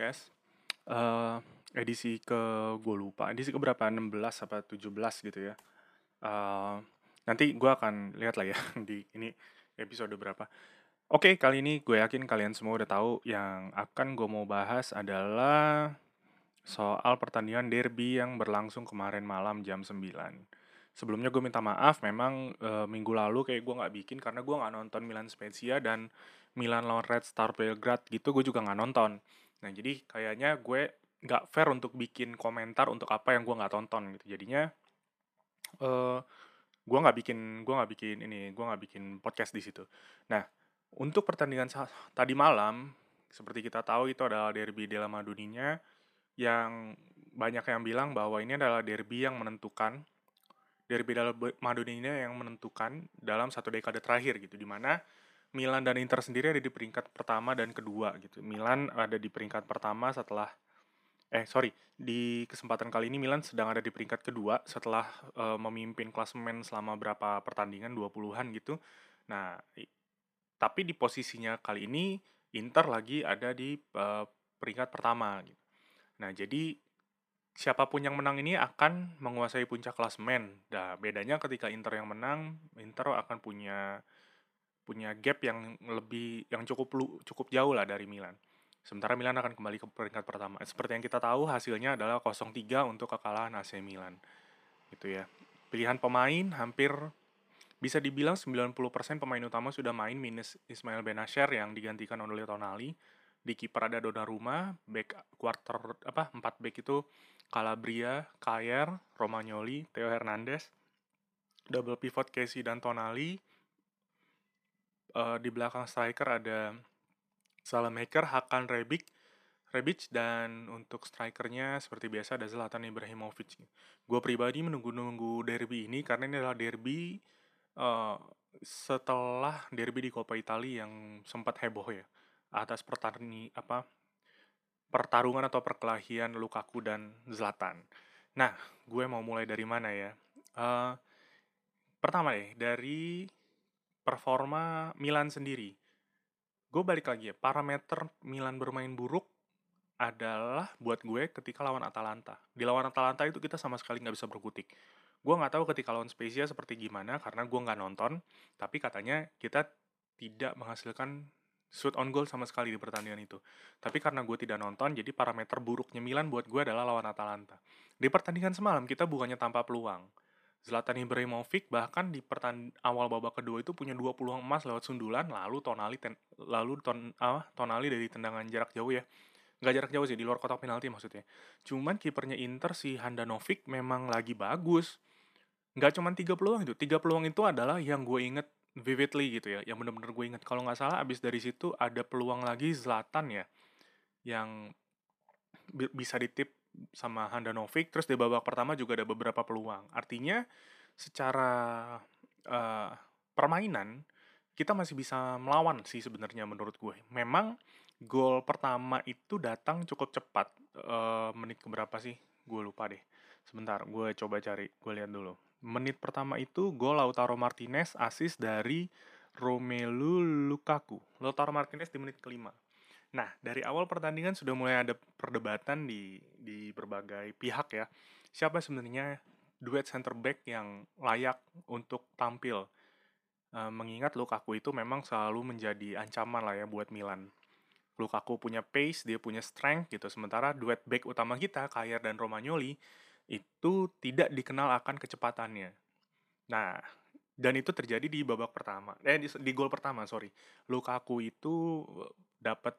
Podcast. Eh, edisi ke gue lupa, edisi ke berapa? 16 apa 17 gitu ya. Eh, nanti gue akan lihat lah ya di ini episode berapa. Oke, kali ini gue yakin kalian semua udah tahu yang akan gue mau bahas adalah soal pertandingan derby yang berlangsung kemarin malam jam 9. Sebelumnya gue minta maaf, memang eh, minggu lalu kayak gue nggak bikin karena gue nggak nonton Milan Spezia dan Milan lawan Red Star Belgrade gitu gue juga nggak nonton. Nah jadi kayaknya gue nggak fair untuk bikin komentar untuk apa yang gue nggak tonton gitu. Jadinya eh gue nggak bikin gue nggak bikin ini gue nggak bikin podcast di situ. Nah untuk pertandingan tadi malam seperti kita tahu itu adalah derby della Madonnina yang banyak yang bilang bahwa ini adalah derby yang menentukan derby della Madonnina yang menentukan dalam satu dekade terakhir gitu di mana Milan dan Inter sendiri ada di peringkat pertama dan kedua gitu. Milan ada di peringkat pertama setelah eh sorry di kesempatan kali ini Milan sedang ada di peringkat kedua setelah eh, memimpin klasemen selama berapa pertandingan 20-an gitu. Nah, tapi di posisinya kali ini Inter lagi ada di eh, peringkat pertama gitu. Nah, jadi siapa pun yang menang ini akan menguasai puncak klasemen. Nah, bedanya ketika Inter yang menang, Inter akan punya punya gap yang lebih yang cukup lu- cukup jauh lah dari Milan. Sementara Milan akan kembali ke peringkat pertama. Seperti yang kita tahu hasilnya adalah 0-3 untuk kekalahan AC Milan. Gitu ya. Pilihan pemain hampir bisa dibilang 90% pemain utama sudah main minus Ismail Benasher yang digantikan oleh Tonali. Di kiper ada Donnarumma, back quarter apa 4 back itu Calabria, Kayer, Romagnoli, Theo Hernandez. Double pivot Casey dan Tonali, eh, di belakang striker ada Salamaker, Hakan Rebic, Rebic dan untuk strikernya seperti biasa ada Zlatan Ibrahimovic. Gue pribadi menunggu-nunggu derby ini karena ini adalah derby eh, setelah derby di Coppa Italia yang sempat heboh ya atas pertani apa pertarungan atau perkelahian Lukaku dan Zlatan. Nah, gue mau mulai dari mana ya? Eh, pertama deh dari performa Milan sendiri gue balik lagi ya, parameter Milan bermain buruk adalah buat gue ketika lawan Atalanta. Di lawan Atalanta itu kita sama sekali nggak bisa berkutik. Gue nggak tahu ketika lawan Spezia seperti gimana karena gue nggak nonton, tapi katanya kita tidak menghasilkan shoot on goal sama sekali di pertandingan itu. Tapi karena gue tidak nonton, jadi parameter buruknya Milan buat gue adalah lawan Atalanta. Di pertandingan semalam kita bukannya tanpa peluang. Zlatan Ibrahimovic bahkan di pertand awal babak kedua itu punya dua peluang emas lewat sundulan lalu Tonali ten lalu ton ah, Tonali dari tendangan jarak jauh ya. Nggak jarak jauh sih di luar kotak penalti maksudnya. Cuman kipernya Inter si Handanovic memang lagi bagus. Nggak cuman tiga peluang itu tiga peluang itu adalah yang gue inget vividly gitu ya yang bener-bener gue inget. Kalau nggak salah abis dari situ ada peluang lagi Zlatan ya yang bi- bisa ditip sama Handanovic terus di babak pertama juga ada beberapa peluang. Artinya secara eh, permainan kita masih bisa melawan sih sebenarnya menurut gue. Memang gol pertama itu datang cukup cepat. Eh, menit keberapa sih? Gue lupa deh. Sebentar gue coba cari gue lihat dulu. Menit pertama itu gol Lautaro Martinez assist dari Romelu Lukaku. Lautaro Martinez di menit kelima Nah, dari awal pertandingan sudah mulai ada perdebatan di di berbagai pihak ya. Siapa sebenarnya duet center back yang layak untuk tampil? Eh, mengingat Lukaku itu memang selalu menjadi ancaman lah ya buat Milan. Lukaku punya pace, dia punya strength gitu. Sementara duet back utama kita, Kayer dan Romagnoli, itu tidak dikenal akan kecepatannya. Nah, dan itu terjadi di babak pertama. Eh, di, di gol pertama, sorry. Lukaku itu dapat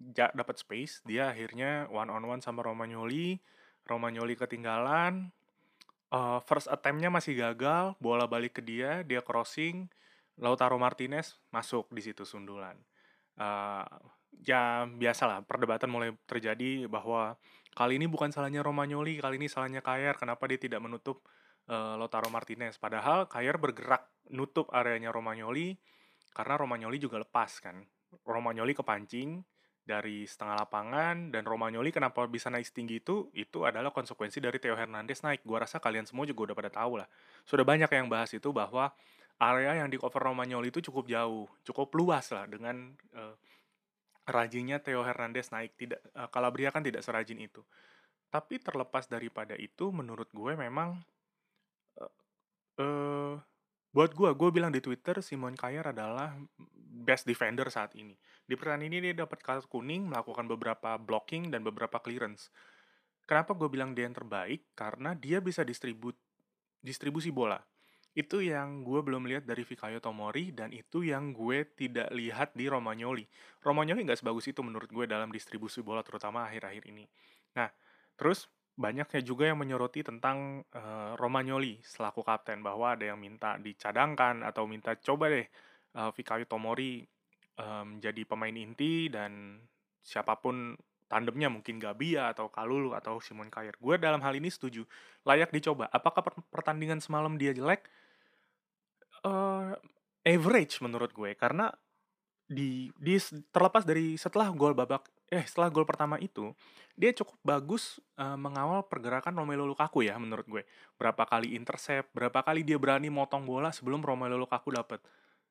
ja- dapat space, dia akhirnya one on one sama Romagnoli. Romagnoli ketinggalan. Eh, first attempt-nya masih gagal, bola balik ke dia, dia crossing. Lautaro Martinez masuk di situ sundulan. Eh, ya biasalah perdebatan mulai terjadi bahwa kali ini bukan salahnya Romagnoli, kali ini salahnya Kayer. Kenapa dia tidak menutup eh, Lautaro Martinez? Padahal Kayer bergerak nutup areanya Romagnoli karena Romagnoli juga lepas kan. Romagnoli kepancing dari setengah lapangan dan Romagnoli kenapa bisa naik setinggi itu itu adalah konsekuensi dari Theo Hernandez naik. Gua rasa kalian semua juga udah pada tahu lah. Sudah banyak yang bahas itu bahwa area yang di cover Romagnoli itu cukup jauh, cukup luas lah dengan eh, rajinnya Theo Hernandez naik tidak uh, Calabria kan tidak serajin itu tapi terlepas daripada itu menurut gue memang uh, uh, buat gue gue bilang di Twitter Simon Kjaer adalah best defender saat ini di pertandingan ini dia dapat kartu kuning melakukan beberapa blocking dan beberapa clearance kenapa gue bilang dia yang terbaik karena dia bisa distribut distribusi bola itu yang gue belum lihat dari Fikayo Tomori dan itu yang gue tidak lihat di Romagnoli. Romagnoli nggak sebagus itu menurut gue dalam distribusi bola terutama akhir-akhir ini. Nah, terus banyaknya juga yang menyoroti tentang uh, Romagnoli selaku kapten bahwa ada yang minta dicadangkan atau minta coba deh uh, Fikayo Tomori um, jadi pemain inti dan siapa pun tandemnya mungkin Gabia atau Kalulu atau Simon Kjaer. Gue dalam hal ini setuju. Layak dicoba. Apakah pertandingan semalam dia jelek? uh, average menurut gue karena di di terlepas dari setelah gol babak eh setelah gol pertama itu dia cukup bagus uh, mengawal pergerakan Romelu Lukaku ya menurut gue berapa kali intercept berapa kali dia berani motong bola sebelum Romelu Lukaku dapat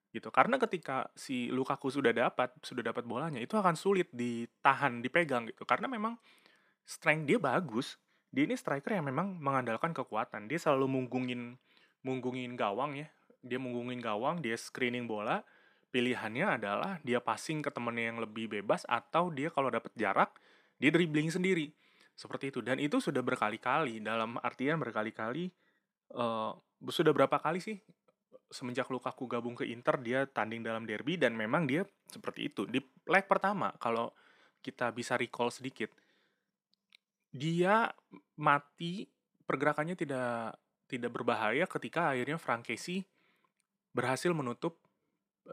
gitu. Karena ketika si Lukaku sudah dapat sudah dapat bolanya itu akan sulit ditahan dipegang gitu. Karena memang strength dia bagus. Dia ini striker yang memang mengandalkan kekuatan. Dia selalu munggungin munggungin gawang ya. Dia menggungin gawang, dia screening bola, pilihannya adalah dia passing ke temennya yang lebih bebas atau dia kalau dapat jarak dia dribbling sendiri. Seperti itu. Dan itu sudah berkali-kali dalam artian berkali-kali uh, sudah berapa kali sih semenjak Lukaku gabung ke Inter dia tanding dalam derby dan memang dia seperti itu di leg pertama kalau kita bisa recall sedikit dia mati pergerakannya tidak tidak berbahaya ketika akhirnya Frankesi berhasil menutup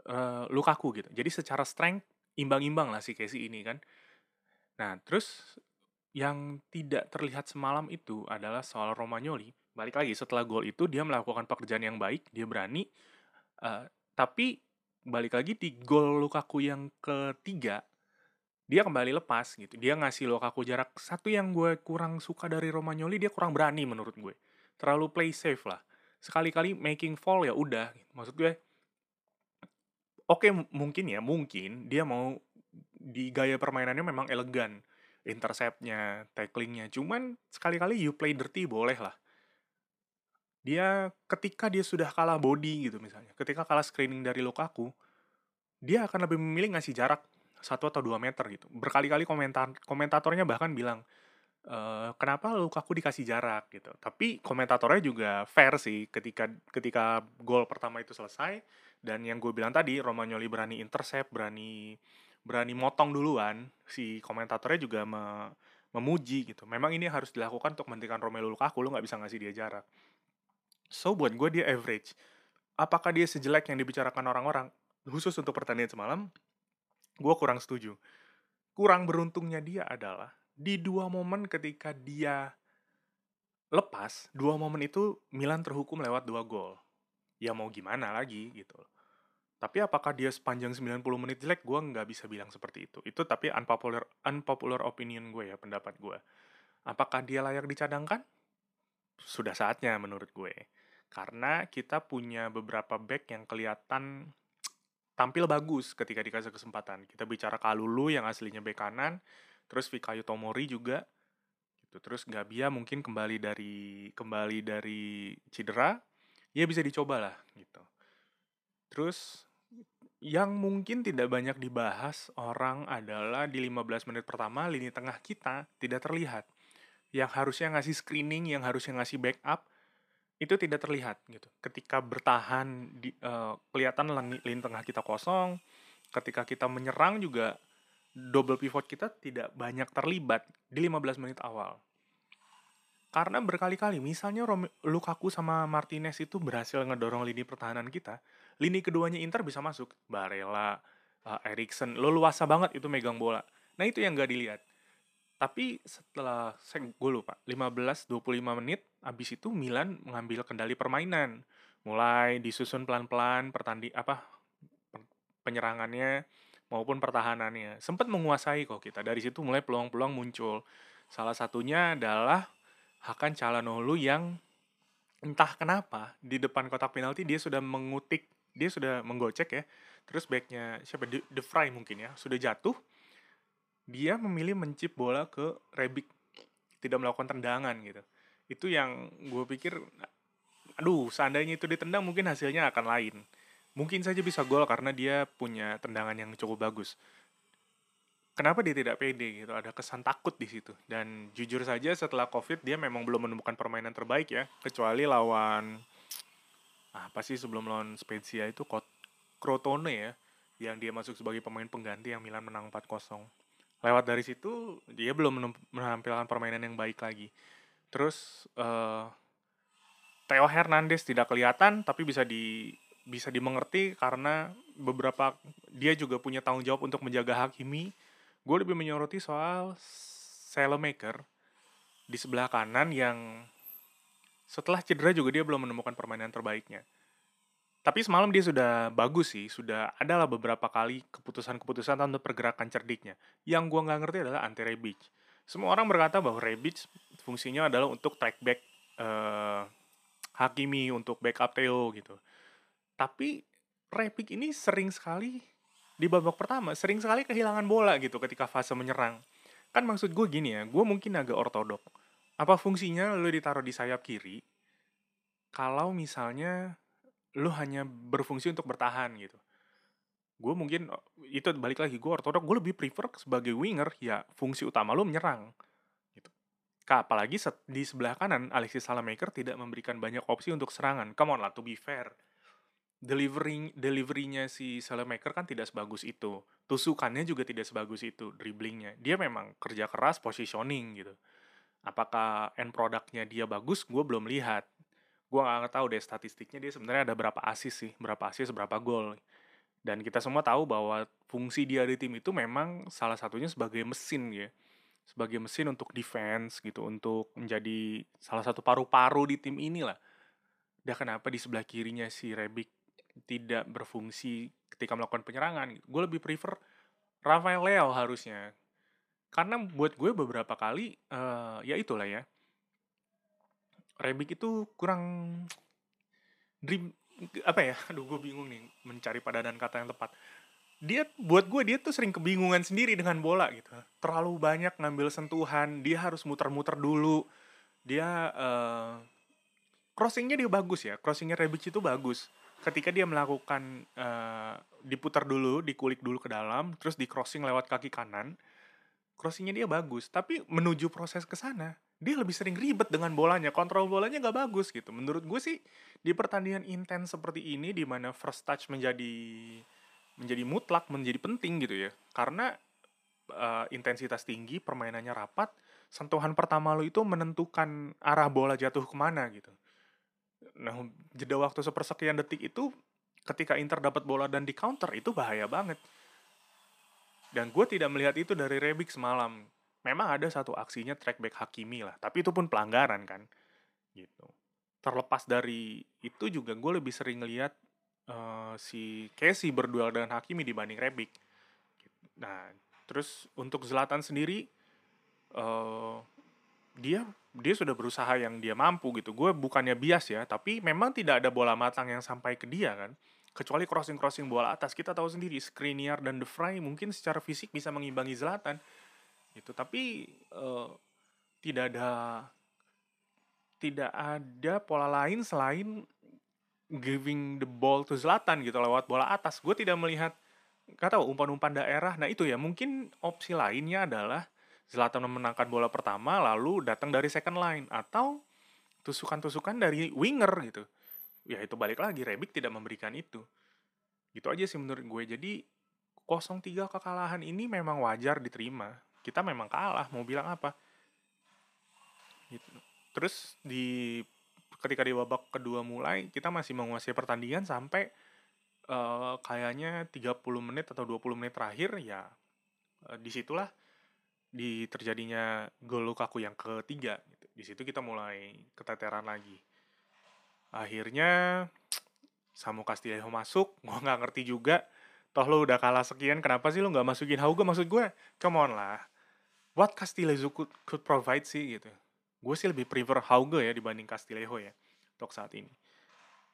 uh, Lukaku gitu. Jadi secara strength imbang-imbang lah si Casey ini kan. Nah, terus yang tidak terlihat semalam itu adalah soal Romagnoli. Balik lagi setelah gol itu dia melakukan pekerjaan yang baik, dia berani. Uh, tapi balik lagi di gol Lukaku yang ketiga dia kembali lepas gitu. Dia ngasih Lukaku jarak satu yang gue kurang suka dari Romagnoli dia kurang berani menurut gue. Terlalu play safe lah sekali-kali making fall ya udah maksud gue oke okay, mungkin ya mungkin dia mau di gaya permainannya memang elegan interceptnya tacklingnya cuman sekali-kali you play dirty boleh lah dia ketika dia sudah kalah body gitu misalnya ketika kalah screening dari Lukaku dia akan lebih memilih ngasih jarak satu atau dua meter gitu berkali-kali komentar komentatornya bahkan bilang uh, kenapa Lukaku dikasih jarak gitu. Tapi komentatornya juga fair sih ketika ketika gol pertama itu selesai dan yang gue bilang tadi Romagnoli berani intercept, berani berani motong duluan, si komentatornya juga me, memuji gitu. Memang ini harus dilakukan untuk menghentikan Romelu Lukaku, lu nggak bisa ngasih dia jarak. So buat gue dia average. Apakah dia sejelek yang dibicarakan orang-orang? Khusus untuk pertandingan semalam, gue kurang setuju. Kurang beruntungnya dia adalah di dua momen ketika dia lepas, dua momen itu Milan terhukum lewat dua gol. Ya mau gimana lagi gitu Tapi apakah dia sepanjang 90 menit jelek? Gue nggak bisa bilang seperti itu. Itu tapi unpopular, unpopular opinion gue ya, pendapat gue. Apakah dia layak dicadangkan? Sudah saatnya menurut gue. Karena kita punya beberapa back yang kelihatan tampil bagus ketika dikasih kesempatan. Kita bicara Kalulu yang aslinya back kanan, terus Fikayo Tomori juga gitu. Terus Gabia mungkin kembali dari kembali dari cedera ya bisa dicoba lah gitu. Terus yang mungkin tidak banyak dibahas orang adalah di 15 menit pertama lini tengah kita tidak terlihat. Yang harusnya ngasih screening yang harusnya ngasih backup itu tidak terlihat gitu ketika bertahan di uh, kelihatan lini, tengah kita kosong ketika kita menyerang juga double pivot kita tidak banyak terlibat di 15 menit awal. Karena berkali-kali, misalnya Lukaku sama Martinez itu berhasil ngedorong lini pertahanan kita, lini keduanya Inter bisa masuk. Barella, uh, Eriksen, lo luasa banget itu megang bola. Nah itu yang gak dilihat. Tapi setelah, saya gue lupa, 15-25 menit, abis itu Milan mengambil kendali permainan. Mulai disusun pelan-pelan, pertanding apa penyerangannya, maupun pertahanannya. Sempat menguasai kok kita. Dari situ mulai peluang-peluang muncul. Salah satunya adalah Hakan Calhanoglu yang entah kenapa di depan kotak penalti dia sudah mengutik, dia sudah menggocek ya. Terus backnya siapa? De, De Vrij mungkin ya, sudah jatuh. Dia memilih mencip bola ke Rebic tidak melakukan tendangan gitu. Itu yang gue pikir aduh seandainya itu ditendang mungkin hasilnya akan lain. Mungkin saja bisa gol karena dia punya tendangan yang cukup bagus. Kenapa dia tidak pede gitu? Ada kesan takut di situ. Dan jujur saja setelah covid dia memang belum menemukan permainan terbaik ya. Kecuali lawan apa sih sebelum lawan Spezia itu Crotone ya yang dia masuk sebagai pemain pengganti yang Milan menang 4-0 lewat dari situ dia belum menampilkan permainan yang baik lagi. Terus uh, Theo Hernandez tidak kelihatan tapi bisa di bisa dimengerti karena beberapa dia juga punya tanggung jawab untuk menjaga Hakimi. Gue lebih menyoroti soal Salemaker di sebelah kanan yang setelah cedera juga dia belum menemukan permainan terbaiknya tapi semalam dia sudah bagus sih, sudah adalah beberapa kali keputusan-keputusan tentang pergerakan cerdiknya. Yang gua nggak ngerti adalah anti Rebic. Semua orang berkata bahwa Rebic fungsinya adalah untuk track back uh, Hakimi, untuk backup Theo gitu. Tapi Rebic ini sering sekali di babak pertama, sering sekali kehilangan bola gitu ketika fase menyerang. Kan maksud gue gini ya, gue mungkin agak ortodok. Apa fungsinya lo ditaruh di sayap kiri, kalau misalnya lu hanya berfungsi untuk bertahan gitu. Gue mungkin itu balik lagi gue ortodok gue lebih prefer sebagai winger ya fungsi utama lu menyerang gitu. Apalagi di sebelah kanan Alexis Salamaker tidak memberikan banyak opsi untuk serangan. Come on lah to be fair. Delivering deliverynya si Salamaker kan tidak sebagus itu. Tusukannya juga tidak sebagus itu dribblingnya dia memang kerja keras positioning gitu. Apakah end produknya dia bagus? Gue belum lihat gue gak tahu deh statistiknya dia sebenarnya ada berapa asis sih berapa asis berapa gol dan kita semua tahu bahwa fungsi dia di tim itu memang salah satunya sebagai mesin ya. Sebagai mesin untuk defense gitu untuk menjadi salah satu paru-paru di tim ini lah dan kenapa di sebelah kirinya si Rebic tidak berfungsi ketika melakukan penyerangan gue lebih prefer Rafael Leo harusnya. Karena buat gue beberapa kali uh, ya itulah ya Rebic itu kurang dream apa ya? Aduh gue bingung nih mencari padanan kata yang tepat. Dia buat gue dia tuh sering kebingungan sendiri dengan bola gitu. Terlalu banyak ngambil sentuhan dia harus muter-muter dulu. Dia uh, crossingnya dia bagus ya crossingnya Rebic itu bagus. Ketika dia melakukan uh, diputar dulu dikulik dulu ke dalam terus di crossing lewat kaki kanan crossingnya dia bagus. Tapi menuju proses ke sana dia lebih sering ribet dengan bolanya, kontrol bolanya nggak bagus gitu. Menurut gue sih di pertandingan intens seperti ini di mana first touch menjadi menjadi mutlak, menjadi penting gitu ya. Karena uh, intensitas tinggi, permainannya rapat, sentuhan pertama lo itu menentukan arah bola jatuh ke mana gitu. Nah, jeda waktu sepersekian detik itu ketika Inter dapat bola dan di counter itu bahaya banget. Dan gue tidak melihat itu dari Rebic semalam memang ada satu aksinya track back Hakimi lah, tapi itu pun pelanggaran kan, gitu. Terlepas dari itu juga gue lebih sering ngeliat uh, si Casey berduel dengan Hakimi dibanding Rebic. Nah, terus untuk Zlatan sendiri, uh, dia dia sudah berusaha yang dia mampu gitu. Gue bukannya bias ya, tapi memang tidak ada bola matang yang sampai ke dia kan. Kecuali crossing-crossing bola atas, kita tahu sendiri Skriniar dan De Vrij mungkin secara fisik bisa mengimbangi Zlatan gitu. Tapi uh, tidak ada tidak ada pola lain selain giving the ball to Zlatan gitu lewat bola atas. Gue tidak melihat tahu umpan-umpan daerah. Nah itu ya mungkin opsi lainnya adalah Zlatan memenangkan bola pertama lalu datang dari second line atau tusukan-tusukan dari winger gitu. Ya itu balik lagi Rebic tidak memberikan itu. Gitu aja sih menurut gue. Jadi 0-3 kekalahan ini memang wajar diterima kita memang kalah mau bilang apa? Gitu. Terus di ketika di babak kedua mulai kita masih menguasai pertandingan sampai uh, kayaknya 30 menit atau 20 menit terakhir ya uh, di situlah di terjadinya gol Lukaku yang ketiga gitu. di situ kita mulai keteteran lagi. Akhirnya Samu Castillejo masuk gue nggak ngerti juga. Toh lo udah kalah sekian kenapa sih lo nggak masukin Hauga? Maksud gue come on lah what Castillejo could, could provide sih gitu. Gue sih lebih prefer Hauge ya dibanding Castillejo ya untuk saat ini.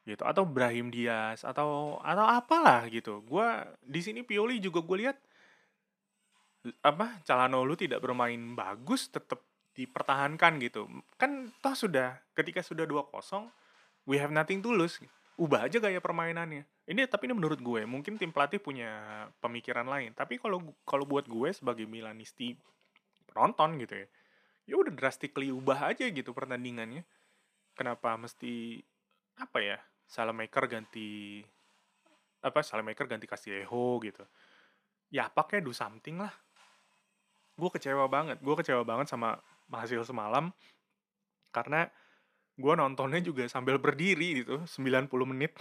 Gitu atau Brahim Diaz atau atau apalah gitu. Gue di sini Pioli juga gue lihat apa Calhanoglu tidak bermain bagus tetap dipertahankan gitu kan toh sudah ketika sudah 2-0 we have nothing to lose ubah aja gaya permainannya ini tapi ini menurut gue mungkin tim pelatih punya pemikiran lain tapi kalau kalau buat gue sebagai Milanisti penonton gitu ya. Ya udah drastically ubah aja gitu pertandingannya. Kenapa mesti apa ya Salamaker ganti apa Salamaker ganti Castillejo gitu. Ya pakai do something lah. Gue kecewa banget gue kecewa banget sama hasil semalam. Karena gue nontonnya juga sambil berdiri gitu 90 menit.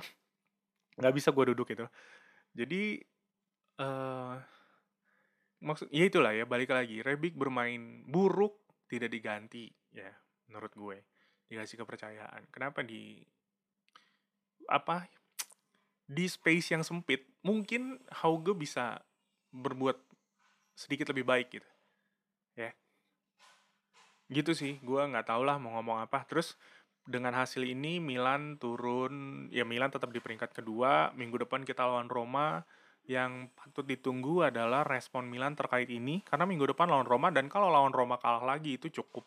Nggak bisa gue duduk itu jadi uh, maksud ya itulah ya balik lagi. Rebic bermain buruk tidak diganti ya menurut gue. Dikasih kepercayaan. Kenapa di apa di space yang sempit mungkin Hauge bisa berbuat sedikit lebih baik gitu ya. Gitu sih gue nggak tau lah mau ngomong apa. Terus dengan hasil ini Milan turun ya Milan tetap di peringkat kedua. Minggu depan kita lawan Roma yang patut ditunggu adalah respon Milan terkait ini karena minggu depan lawan Roma dan kalau lawan Roma kalah lagi itu cukup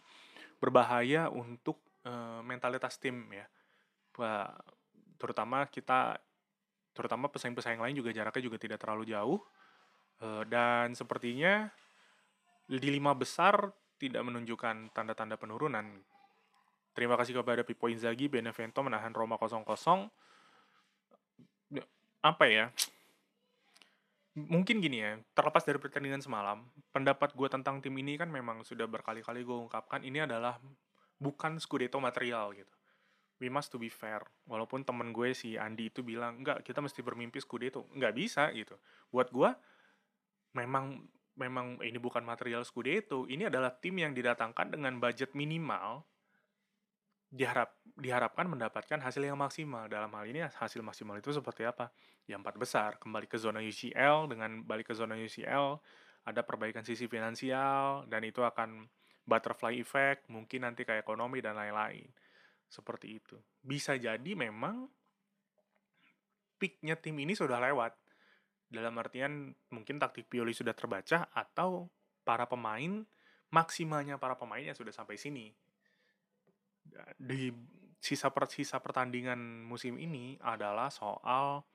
berbahaya untuk uh, mentalitas tim ya terutama kita terutama pesaing-pesaing lain juga jaraknya juga tidak terlalu jauh uh, dan sepertinya di lima besar tidak menunjukkan tanda-tanda penurunan. Terima kasih kepada Pipo Inzaghi, Benevento menahan Roma 0-0. Apa ya? Mungkin gini ya, terlepas dari pertandingan semalam, pendapat gue tentang tim ini kan memang sudah berkali-kali gue ungkapkan, ini adalah bukan Scudetto material gitu. We must to be fair. Walaupun temen gue si Andi itu bilang, enggak, kita mesti bermimpi Scudetto. Enggak bisa gitu. Buat gue, memang memang ini bukan material Scudetto, ini adalah tim yang didatangkan dengan budget minimal diharap diharapkan mendapatkan hasil yang maksimal. Dalam hal ini hasil maksimal itu seperti apa? Ya empat besar, kembali ke zona UCL dengan balik ke zona UCL ada perbaikan sisi finansial dan itu akan butterfly effect, mungkin nanti ke ekonomi dan lain-lain. Seperti itu. Bisa jadi memang peaknya tim ini sudah lewat dalam artian mungkin taktik Pioli sudah terbaca atau para pemain maksimalnya para pemain yang sudah sampai sini. Di sisa per sisa pertandingan musim ini adalah soal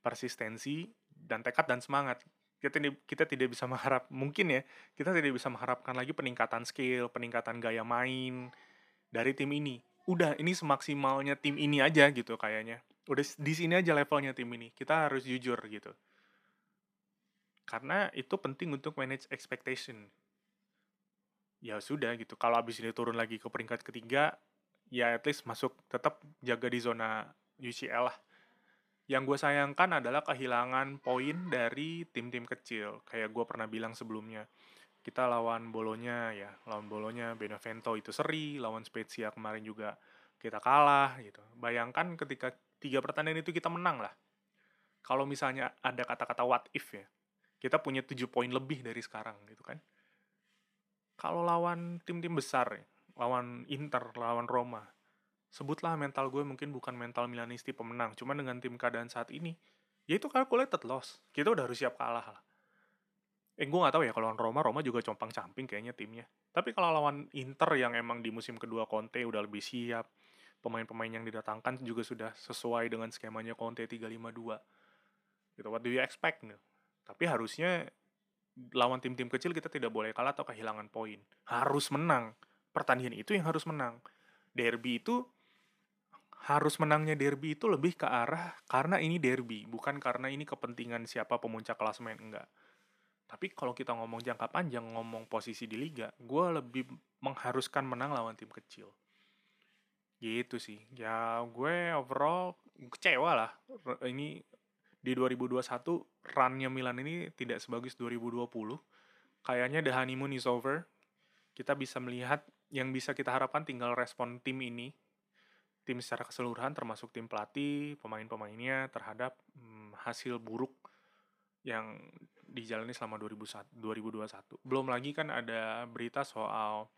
persistensi dan tekad dan semangat. Kita tidak, kita tidak bisa mengharap mungkin ya kita tidak bisa mengharapkan lagi peningkatan skill, peningkatan gaya main dari tim ini. Udah ini semaksimalnya tim ini aja gitu kayaknya. Udah di sini aja levelnya tim ini. Kita harus jujur gitu karena itu penting untuk manage expectation. Ya sudah gitu. Kalau abis ini turun lagi ke peringkat ketiga, ya at least masuk tetap jaga di zona UCL lah. Yang gue sayangkan adalah kehilangan poin dari tim-tim kecil. Kayak gue pernah bilang sebelumnya. Kita lawan Bolonya ya, lawan Bolonya Benevento itu seri, lawan Spezia kemarin juga kita kalah gitu. Bayangkan ketika tiga pertandingan itu kita menang lah. Kalau misalnya ada kata-kata what if ya, kita punya tujuh poin lebih dari sekarang gitu kan kalau lawan tim-tim besar ya, lawan Inter lawan Roma. Sebutlah mental gue mungkin bukan mental Milanisti pemenang cuma dengan tim keadaan saat ini ya itu calculated loss. Kita udah harus siap kalah lah. Eh gue gak tahu ya kalau lawan Roma Roma juga compang camping kayaknya timnya. Tapi kalau lawan Inter yang emang di musim kedua Conte udah lebih siap pemain-pemain yang didatangkan juga sudah sesuai dengan skemanya Conte 352 gitu what do you expect nih tapi harusnya lawan tim-tim kecil kita tidak boleh kalah atau kehilangan poin. Harus menang. Pertandingan itu yang harus menang. Derby itu harus menangnya derby itu lebih ke arah karena ini derby, bukan karena ini kepentingan siapa pemuncak klasemen enggak. Tapi kalau kita ngomong jangka panjang, ngomong posisi di liga, gue lebih mengharuskan menang lawan tim kecil. Gitu sih. Ya gue overall kecewa lah. Ini di 2021 runnya Milan ini tidak sebagus 2020. Kayaknya the honeymoon is over. Kita bisa melihat yang bisa kita harapkan tinggal respon tim ini, tim secara keseluruhan termasuk tim pelatih, pemain-pemainnya terhadap hmm, hasil buruk yang dijalani selama 2021. Belum lagi kan ada berita soal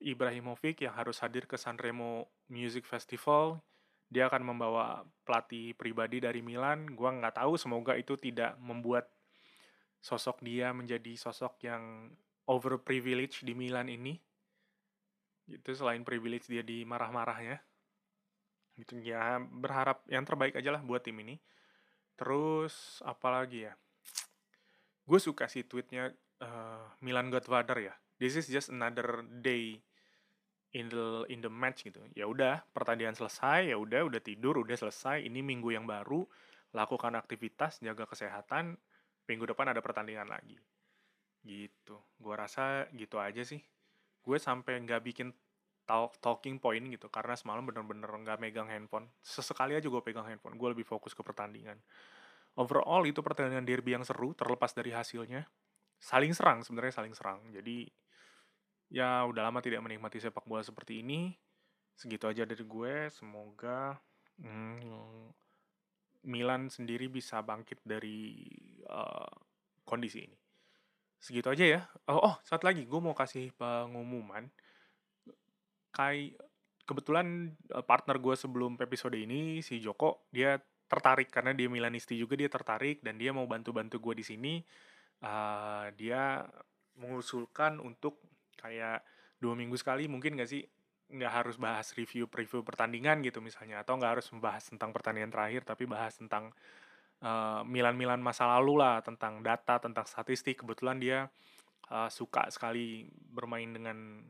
Ibrahimovic yang harus hadir ke Sanremo Music Festival dia akan membawa pelatih pribadi dari Milan. Gua nggak tahu, semoga itu tidak membuat sosok dia menjadi sosok yang overprivileged di Milan ini. Gitu selain privilege dia di marah-marahnya. Gitu ya berharap yang terbaik aja lah buat tim ini. Terus apalagi ya? Gue suka sih tweetnya uh, Milan Godfather ya. This is just another day in the in the match gitu. Ya udah, pertandingan selesai, ya udah udah tidur, udah selesai. Ini minggu yang baru, lakukan aktivitas, jaga kesehatan. Minggu depan ada pertandingan lagi. Gitu. Gua rasa gitu aja sih. Gue sampai nggak bikin talk, talking point gitu karena semalam bener-bener nggak megang handphone. Sesekali aja gue pegang handphone. Gue lebih fokus ke pertandingan. Overall itu pertandingan derby yang seru terlepas dari hasilnya. Saling serang sebenarnya saling serang. Jadi ya udah lama tidak menikmati sepak bola seperti ini. Segitu aja dari gue. Semoga hmm, Milan sendiri bisa bangkit dari uh, kondisi ini. Segitu aja ya. Oh, oh satu lagi, gue mau kasih pengumuman. Kai kebetulan uh, partner gue sebelum episode ini si Joko dia tertarik karena dia Milanisti juga dia tertarik dan dia mau bantu-bantu gue di sini. Uh, dia mengusulkan untuk kayak dua minggu sekali mungkin gak sih nggak harus bahas review preview pertandingan gitu misalnya atau nggak harus membahas tentang pertandingan terakhir tapi bahas tentang uh, Milan-Milan masa lalu lah tentang data tentang statistik. Kebetulan dia uh, suka sekali bermain dengan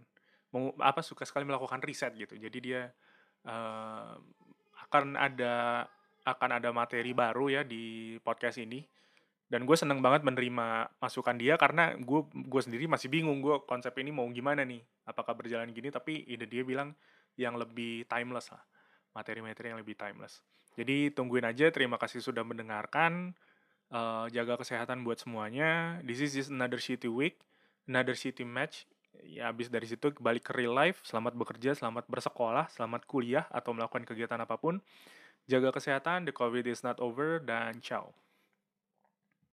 apa suka sekali melakukan riset gitu. Jadi dia uh, akan ada akan ada materi baru ya di podcast ini. Dan gue seneng banget menerima masukan dia karena gue gue sendiri masih bingung gue konsep ini mau gimana nih? Apakah berjalan gini? Tapi ide dia bilang yang lebih timeless lah materi-materi yang lebih timeless jadi tungguin aja terima kasih sudah mendengarkan uh, jaga kesehatan buat semuanya. This is just another city week another city match. Ya habis dari situ balik ke real life. Selamat bekerja selamat bersekolah selamat kuliah atau melakukan kegiatan apa pun. Jaga kesehatan the covid is not over dan ciao